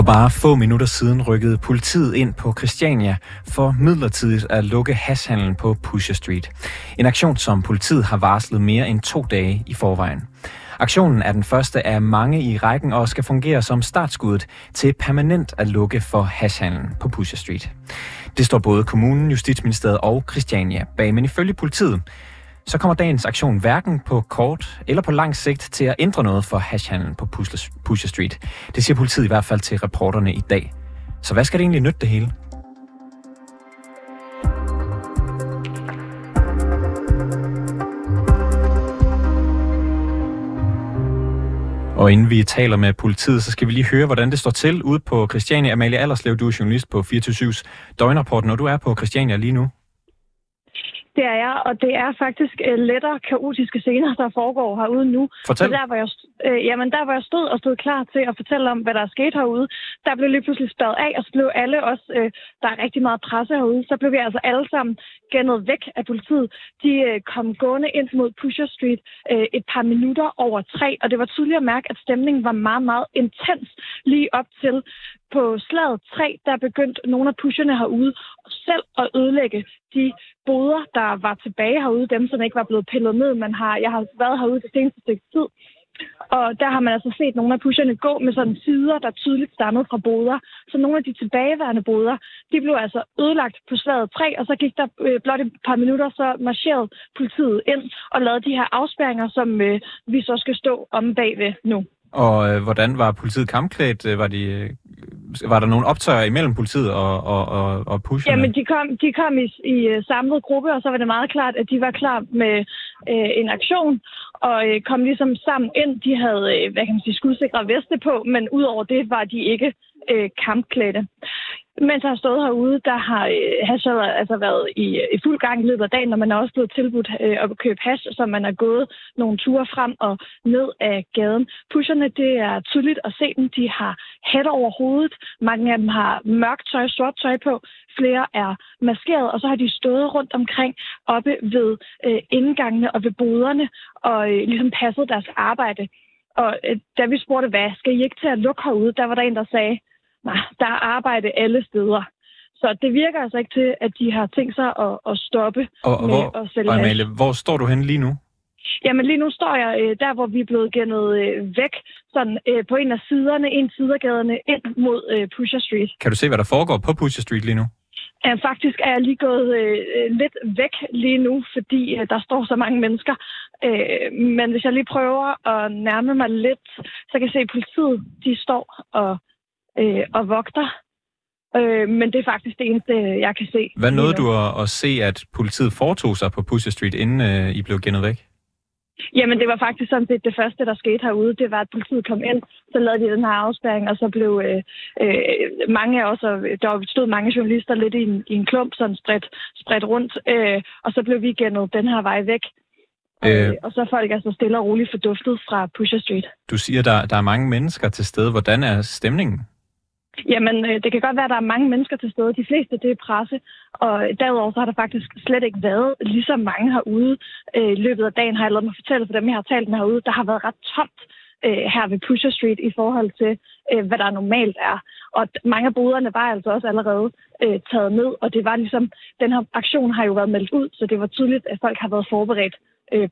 For bare få minutter siden rykkede politiet ind på Christiania for midlertidigt at lukke hashandlen på Pusher Street. En aktion, som politiet har varslet mere end to dage i forvejen. Aktionen er den første af mange i rækken og skal fungere som startskuddet til permanent at lukke for hashhandlen på Pusher Street. Det står både kommunen, Justitsministeriet og Christiania bag, men ifølge politiet så kommer dagens aktion hverken på kort eller på lang sigt til at ændre noget for hashhandlen på Pusher Street. Det siger politiet i hvert fald til reporterne i dag. Så hvad skal det egentlig nytte det hele? Og inden vi taler med politiet, så skal vi lige høre, hvordan det står til ude på Christiania. Amalie Allerslev, du er journalist på 24-7's døgnrapport, når du er på Christiania lige nu. Det er jeg, og det er faktisk uh, lettere kaotiske scener, der foregår herude nu. Fortæl. Så der, hvor jeg, øh, jamen, der, hvor jeg stod og stod klar til at fortælle om, hvad der er sket herude, der blev lige pludselig spadet af, og så blev alle os, øh, der er rigtig meget presse herude, så blev vi altså alle sammen gennet væk af politiet. De øh, kom gående ind mod Pusher Street øh, et par minutter over tre, og det var tydeligt at mærke, at stemningen var meget, meget intens lige op til. På slaget 3, der begyndte nogle af pusherne herude selv at ødelægge de boder, der var tilbage herude, dem som ikke var blevet pillet ned. Man har, jeg har været herude det seneste stykke tid, og der har man altså set nogle af pusherne gå med sådan sider, der tydeligt stammede fra boder. Så nogle af de tilbageværende boder, de blev altså ødelagt på slaget 3, og så gik der øh, blot et par minutter, så marcherede politiet ind og lavede de her afspærringer, som øh, vi så skal stå om bagved nu. Og øh, hvordan var politiet kampklædt? Var de øh, var der nogle optøjer imellem politiet og, og, og, og pusherne? Jamen, de kom, de kom i, i øh, samlet gruppe, og så var det meget klart, at de var klar med øh, en aktion, og øh, kom ligesom sammen ind. De havde, øh, hvad kan man sige, skudsikre veste på, men udover det var de ikke øh, kampklædte. Mens jeg har stået herude, der har øh, hash altså været i, øh, i fuld gang i løbet af dagen, når man er også blevet tilbudt øh, at købe hash, så man er gået nogle ture frem og ned af gaden. Pusherne, det er tydeligt at se dem. De har hat over hovedet. Mange af dem har mørkt tøj, sort tøj på. Flere er maskeret, og så har de stået rundt omkring oppe ved øh, indgangene og ved boderne og øh, ligesom passet deres arbejde. Og øh, da vi spurgte, hvad skal I ikke til at lukke herude, der var der en, der sagde, nej, der er arbejde alle steder. Så det virker altså ikke til, at de har tænkt sig at, at stoppe og, og med hvor, at sælge og Amalie, hvor står du hen lige nu? Jamen lige nu står jeg øh, der, hvor vi er blevet gennet øh, væk, sådan øh, på en af siderne, en sidergaderne ind mod øh, Pusher Street. Kan du se, hvad der foregår på Pusher Street lige nu? Ja, faktisk er jeg lige gået øh, lidt væk lige nu, fordi øh, der står så mange mennesker. Øh, men hvis jeg lige prøver at nærme mig lidt, så kan jeg se, at politiet de står og øh, og vogter. Øh, men det er faktisk det eneste, jeg kan se. Hvad nåede du at, at se, at politiet foretog sig på Pusher Street, inden øh, I blev gennet væk? Jamen, det var faktisk sådan set det første, der skete herude. Det var, at politiet kom ind, så lavede de den her afspærring, og så blev øh, øh, mange af os, og der stod mange journalister lidt i en, i en klump, sådan spredt, spredt rundt, øh, og så blev vi gennet den her vej væk. Øh, øh, og så er folk altså stille og roligt forduftet fra Pusher Street. Du siger, der, der er mange mennesker til stede. Hvordan er stemningen? Jamen, øh, det kan godt være, at der er mange mennesker til stede. De fleste, det er presse. Og derudover så har der faktisk slet ikke været lige så mange herude. Øh, I løbet af dagen har jeg lavet mig fortælle for dem, jeg har talt med herude. Der har været ret tomt øh, her ved Pusher Street i forhold til, øh, hvad der normalt er. Og mange af boderne var altså også allerede taget ned, og det var ligesom, den her aktion har jo været meldt ud, så det var tydeligt, at folk har været forberedt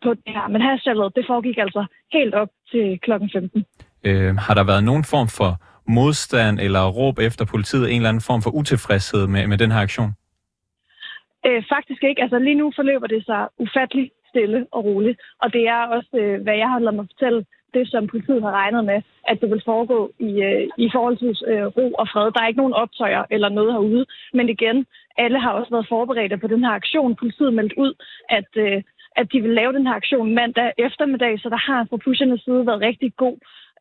på det her. Men her det foregik altså helt op til klokken 15. Øh, har der været nogen form for modstand eller råb efter politiet, en eller anden form for utilfredshed med, med den her aktion? Øh, faktisk ikke. Altså lige nu forløber det sig ufatteligt stille og roligt. Og det er også, øh, hvad jeg har lavet mig fortælle, det som politiet har regnet med, at det vil foregå i, øh, i forholdsvis øh, ro og fred. Der er ikke nogen optøjer eller noget herude. Men igen, alle har også været forberedte på den her aktion. Politiet meldte ud, at, øh, at de vil lave den her aktion mandag eftermiddag, så der har fra pushernes side været rigtig god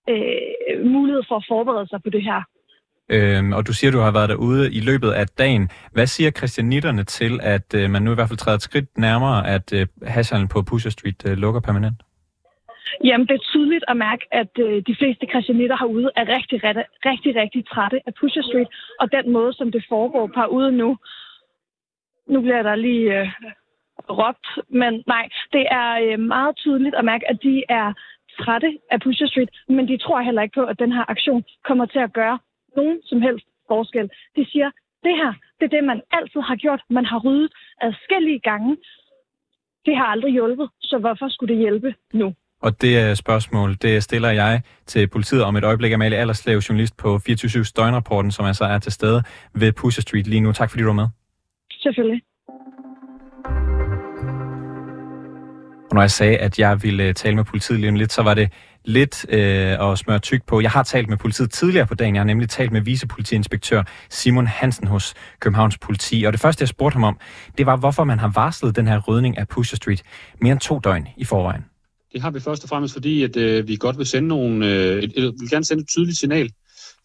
øh, mulighed for at forberede sig på det her. Øhm, og du siger, du har været derude i løbet af dagen. Hvad siger christianitterne til, at øh, man nu i hvert fald træder et skridt nærmere, at øh, hashhandlen på Pusher Street øh, lukker permanent? Jamen, det er tydeligt at mærke, at øh, de fleste christianitter herude er rigtig, rigtig, rigtig, rigtig trætte af Pusher Street, og den måde, som det foregår på ude nu. Nu bliver der lige øh, råbt, men nej, det er øh, meget tydeligt at mærke, at de er trætte af Pusher Street, men de tror heller ikke på, at den her aktion kommer til at gøre nogen som helst forskel. De siger, det her, det er det, man altid har gjort. Man har ryddet adskillige gange. Det har aldrig hjulpet, så hvorfor skulle det hjælpe nu? Og det er spørgsmål, det stiller jeg til politiet om et øjeblik. Amalie Allerslev, journalist på 24 Døgnrapporten, som altså er til stede ved Pusher Street lige nu. Tak fordi du var med. Selvfølgelig. Når jeg sagde, at jeg ville øh, tale med politiet lige om lidt, så var det lidt øh, at smøre tyk på. Jeg har talt med politiet tidligere på dagen. Jeg har nemlig talt med vicepolitiinspektør Simon Hansen hos Københavns Politi. Og det første, jeg spurgte ham om, det var, hvorfor man har varslet den her rydning af Pusher Street mere end to døgn i forvejen. Det har vi først og fremmest, fordi at, øh, vi godt vil sende nogle, øh, et, et, vil gerne sende et tydeligt signal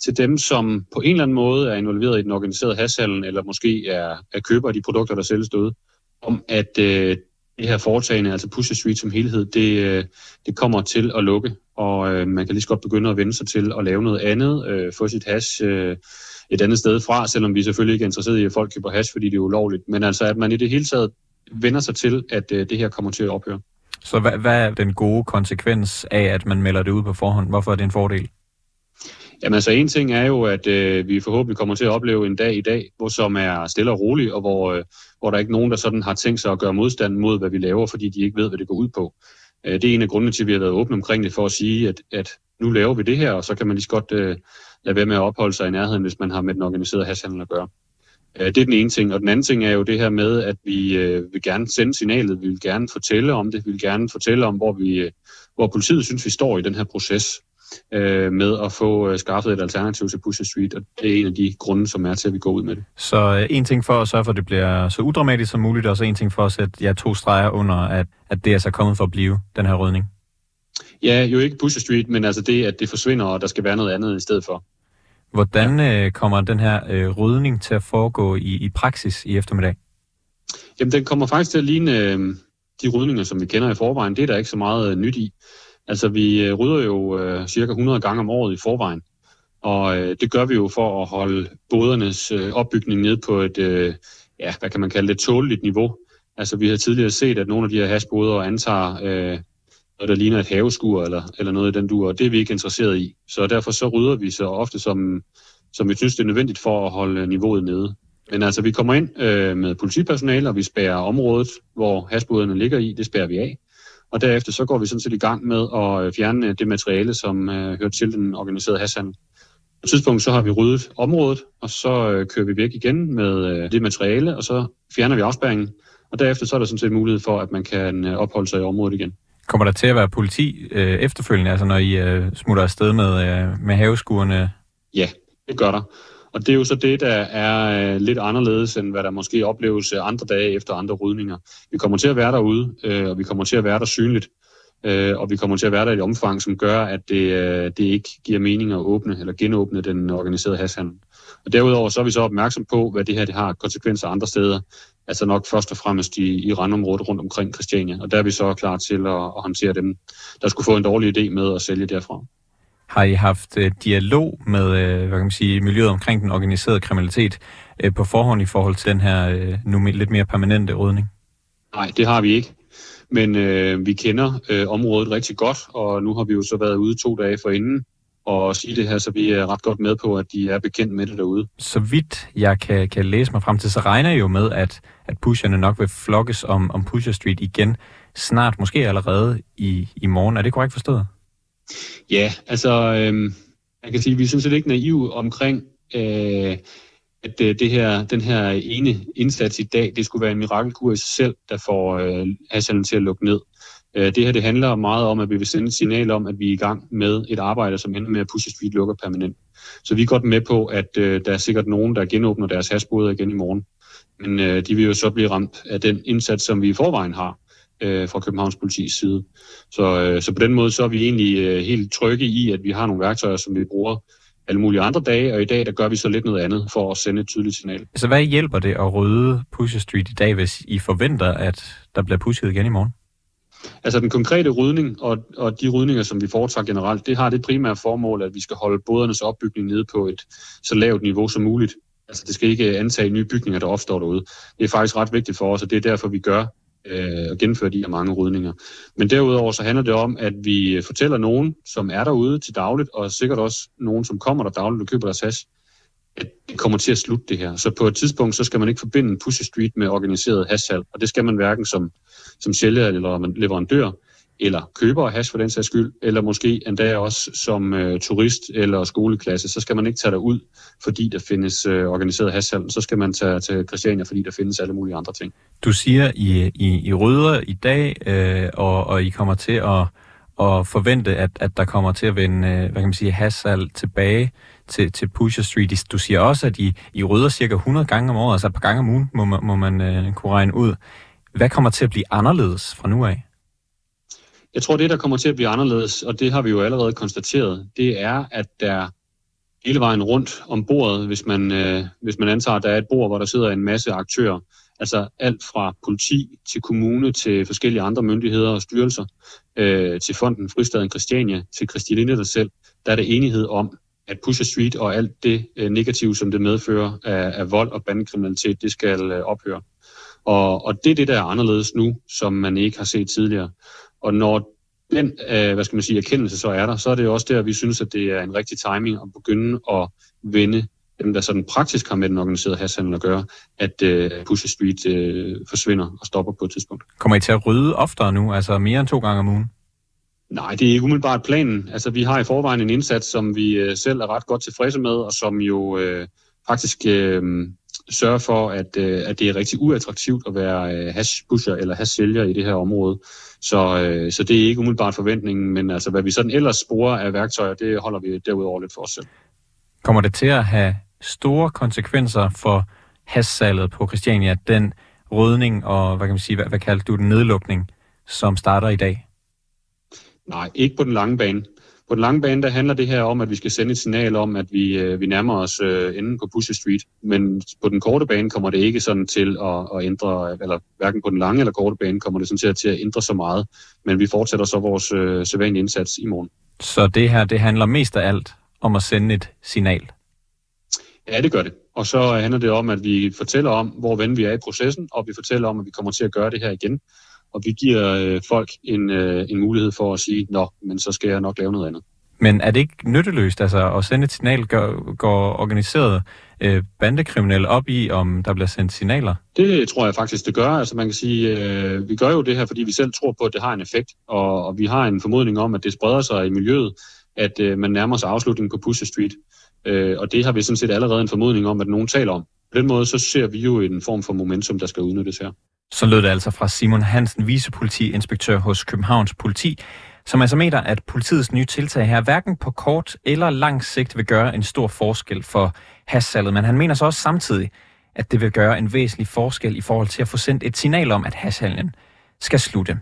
til dem, som på en eller anden måde er involveret i den organiserede hashandel, eller måske er, er køber af de produkter, der sælges derude, om at øh, det her foretagende, altså Pusher Street som helhed, det, øh, det kommer til at lukke, og øh, man kan lige så godt begynde at vende sig til at lave noget andet, øh, få sit hash øh, et andet sted fra, selvom vi selvfølgelig ikke er interesseret i, at folk køber hash, fordi det er ulovligt, men altså at man i det hele taget vender sig til, at øh, det her kommer til at ophøre. Så hvad, hvad er den gode konsekvens af, at man melder det ud på forhånd? Hvorfor er det en fordel? Jamen altså en ting er jo, at øh, vi forhåbentlig kommer til at opleve en dag i dag, hvor som er stille og rolig, og hvor, øh, hvor der er ikke nogen, der sådan har tænkt sig at gøre modstand mod, hvad vi laver, fordi de ikke ved, hvad det går ud på. Øh, det er en af grundene til, at vi har været åbne omkring det, for at sige, at, at nu laver vi det her, og så kan man lige så godt øh, lade være med at opholde sig i nærheden, hvis man har med den organiserede hashhandel at gøre. Øh, det er den ene ting. Og den anden ting er jo det her med, at vi øh, vil gerne sende signalet, vi vil gerne fortælle om det, vi vil gerne fortælle om, hvor, vi, øh, hvor politiet synes, vi står i den her proces øh, med at få øh, skaffet et alternativ til Pusher Street, og det er en af de grunde, som er til, at vi går ud med det. Så øh, en ting for at sørge for, at det bliver så udramatisk som muligt, og så en ting for at sætte ja, to streger under, at, at det er så kommet for at blive, den her rydning. Ja, jo ikke Pusher Street, men altså det, at det forsvinder, og der skal være noget andet i stedet for. Hvordan øh, kommer den her øh, rydning til at foregå i, i praksis i eftermiddag? Jamen, den kommer faktisk til at ligne øh, de rydninger, som vi kender i forvejen. Det er der ikke så meget øh, nyt i. Altså, vi øh, rydder jo øh, cirka 100 gange om året i forvejen. Og øh, det gør vi jo for at holde bådernes øh, opbygning ned på et, øh, ja, hvad kan man kalde det, tåleligt niveau. Altså, vi har tidligere set, at nogle af de her hashboder antager øh, noget, der ligner et haveskur eller, eller noget i den dur, og det er vi ikke interesseret i. Så derfor så rydder vi så ofte, som, som vi synes, det er nødvendigt for at holde øh, niveauet nede. Men altså, vi kommer ind øh, med politipersonale, og vi spærer området, hvor hasboderne ligger i, det spærer vi af. Og derefter så går vi sådan set i gang med at øh, fjerne det materiale, som øh, hører til den organiserede hashandel. På et tidspunkt så har vi ryddet området, og så øh, kører vi væk igen med øh, det materiale, og så fjerner vi afspæringen. Og derefter så er der sådan set mulighed for, at man kan øh, opholde sig i området igen. Kommer der til at være politi øh, efterfølgende, altså når I øh, smutter afsted med, øh, med haveskuerne? Ja, det gør der. Og det er jo så det, der er øh, lidt anderledes, end hvad der måske opleves øh, andre dage efter andre rydninger. Vi kommer til at være derude, øh, og vi kommer til at være der synligt, og vi kommer til at være der i et omfang, som gør, at det, det ikke giver mening at åbne eller genåbne den organiserede hashandel. Og derudover så er vi så opmærksom på, hvad det her det har konsekvenser andre steder, altså nok først og fremmest i, i randområdet rundt omkring Christiania. Og der er vi så klar til at, at håndtere dem, der skulle få en dårlig idé med at sælge derfra. Har I haft øh, dialog med øh, hvad kan man sige, miljøet omkring den organiserede kriminalitet øh, på forhånd i forhold til den her øh, nu lidt mere permanente rydning? Nej, det har vi ikke. Men øh, vi kender øh, området rigtig godt, og nu har vi jo så været ude to dage forinden og sige det her, så vi er ret godt med på, at de er bekendt med det derude. Så vidt jeg kan, kan læse mig frem til, så regner jeg jo med, at, at pusherne nok vil flokkes om, om Pusher Street igen snart, måske allerede i, i morgen. Er det korrekt forstået? Ja, altså, øh, jeg kan sige, at vi er sådan set ikke naive omkring, øh, at øh, det her, den her ene indsats i dag, det skulle være en mirakelkur i sig selv, der får øh, Hassan til at lukke ned. Øh, det her det handler meget om, at vi vil sende et signal om, at vi er i gang med et arbejde, som ender med at Pusher Street lukker permanent. Så vi er godt med på, at øh, der er sikkert nogen, der genåbner deres hasboder igen i morgen. Men øh, de vil jo så blive ramt af den indsats, som vi i forvejen har øh, fra Københavns politis side. Så, øh, så på den måde så er vi egentlig øh, helt trygge i, at vi har nogle værktøjer, som vi bruger alle mulige andre dage, og i dag der gør vi så lidt noget andet for at sende et tydeligt signal. Så hvad hjælper det at rydde Pusher Street i dag, hvis I forventer, at der bliver pushet igen i morgen? Altså den konkrete rydning og, og de rydninger, som vi foretager generelt, det har det primære formål, at vi skal holde bådernes opbygning nede på et så lavt niveau som muligt. Altså det skal ikke antage nye bygninger, der opstår derude. Det er faktisk ret vigtigt for os, og det er derfor, vi gør øh, og gennemføre de her mange rydninger. Men derudover så handler det om, at vi fortæller nogen, som er derude til dagligt, og sikkert også nogen, som kommer der dagligt og køber deres hash, at det kommer til at slutte det her. Så på et tidspunkt, så skal man ikke forbinde Pussy Street med organiseret hashsalg, og det skal man hverken som, som sælger eller leverandør, eller køber af hash for den sags skyld, eller måske endda også som øh, turist eller skoleklasse, så skal man ikke tage ud, fordi der findes øh, organiseret hashhandel, Så skal man tage til Christiania, fordi der findes alle mulige andre ting. Du siger, I, I, I rydder i dag, øh, og, og I kommer til at, at forvente, at, at der kommer til at vende øh, hvad kan man sige, hashsalg tilbage til, til Pusher Street. Du siger også, at I, I rydder cirka 100 gange om året, altså et par gange om ugen, må man, må man øh, kunne regne ud. Hvad kommer til at blive anderledes fra nu af? Jeg tror, det, der kommer til at blive anderledes, og det har vi jo allerede konstateret, det er, at der hele vejen rundt om bordet, hvis man, øh, hvis man antager, at der er et bord, hvor der sidder en masse aktører, altså alt fra politi til kommune til forskellige andre myndigheder og styrelser, øh, til fonden Fristaden Christiania, til Christiane der selv, der er der enighed om, at Pusher Street og alt det øh, negative, som det medfører af, af vold og bandekriminalitet, det skal øh, ophøre. Og, og det er det, der er anderledes nu, som man ikke har set tidligere. Og når den øh, hvad skal man sige, erkendelse så er der, så er det jo også der, vi synes, at det er en rigtig timing at begynde at vende dem, der sådan praktisk har med den organiserede hashhandel at gøre, at øh, Pusher Street øh, forsvinder og stopper på et tidspunkt. Kommer I til at rydde oftere nu, altså mere end to gange om ugen? Nej, det er ikke umiddelbart planen. Altså, vi har i forvejen en indsats, som vi øh, selv er ret godt tilfredse med, og som jo øh, faktisk øh, sørge for, at, øh, at det er rigtig uattraktivt at være øh, hashpusher eller hashsælger i det her område. Så, øh, så det er ikke umiddelbart forventningen, men altså, hvad vi sådan ellers sporer af værktøjer, det holder vi derudover lidt for os selv. Kommer det til at have store konsekvenser for hashsalget på Christiania, den rydning og, hvad kan man sige, hvad, hvad kalder du den, nedlukning, som starter i dag? Nej, ikke på den lange bane. På den lange bane, der handler det her om, at vi skal sende et signal om, at vi, øh, vi nærmer os øh, enden på Pusher Street. Men på den korte bane kommer det ikke sådan til at, at ændre, eller hverken på den lange eller korte bane kommer det sådan til, til at ændre så meget. Men vi fortsætter så vores øh, sædvanlige indsats i morgen. Så det her, det handler mest af alt om at sende et signal? Ja, det gør det. Og så handler det om, at vi fortæller om, hvor ven vi er i processen, og vi fortæller om, at vi kommer til at gøre det her igen og vi giver øh, folk en, øh, en mulighed for at sige, nå, men så skal jeg nok lave noget andet. Men er det ikke nytteløst altså, at sende et signal? Går, går organiseret øh, bandekriminelle op i, om der bliver sendt signaler? Det tror jeg faktisk, det gør. Altså man kan sige, øh, vi gør jo det her, fordi vi selv tror på, at det har en effekt, og, og vi har en formodning om, at det spreder sig i miljøet, at øh, man nærmer sig afslutningen på Pusher Street. Øh, og det har vi sådan set allerede en formodning om, at nogen taler om. På den måde så ser vi jo en form for momentum, der skal udnyttes her. Så lød det altså fra Simon Hansen, vicepolitiinspektør hos Københavns Politi, som altså mener, at politiets nye tiltag her hverken på kort eller lang sigt vil gøre en stor forskel for hashsalget, men han mener så også samtidig, at det vil gøre en væsentlig forskel i forhold til at få sendt et signal om, at hashhandlen skal slutte.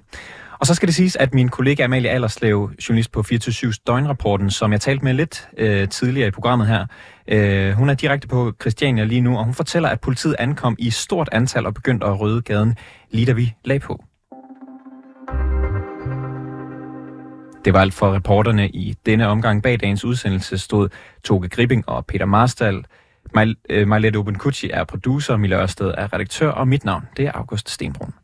Og så skal det siges, at min kollega Amalie Allerslev, journalist på 24 Døgnrapporten, som jeg talte med lidt øh, tidligere i programmet her, øh, hun er direkte på Christiania lige nu, og hun fortæller, at politiet ankom i stort antal og begyndte at rydde gaden, lige da vi lag på. Det var alt for reporterne i denne omgang. Bag dagens udsendelse stod Toge Gripping og Peter Marstal. Øh, Majlette Obenkucci er producer, Mille Ørsted er redaktør, og mit navn det er August Stenbrun.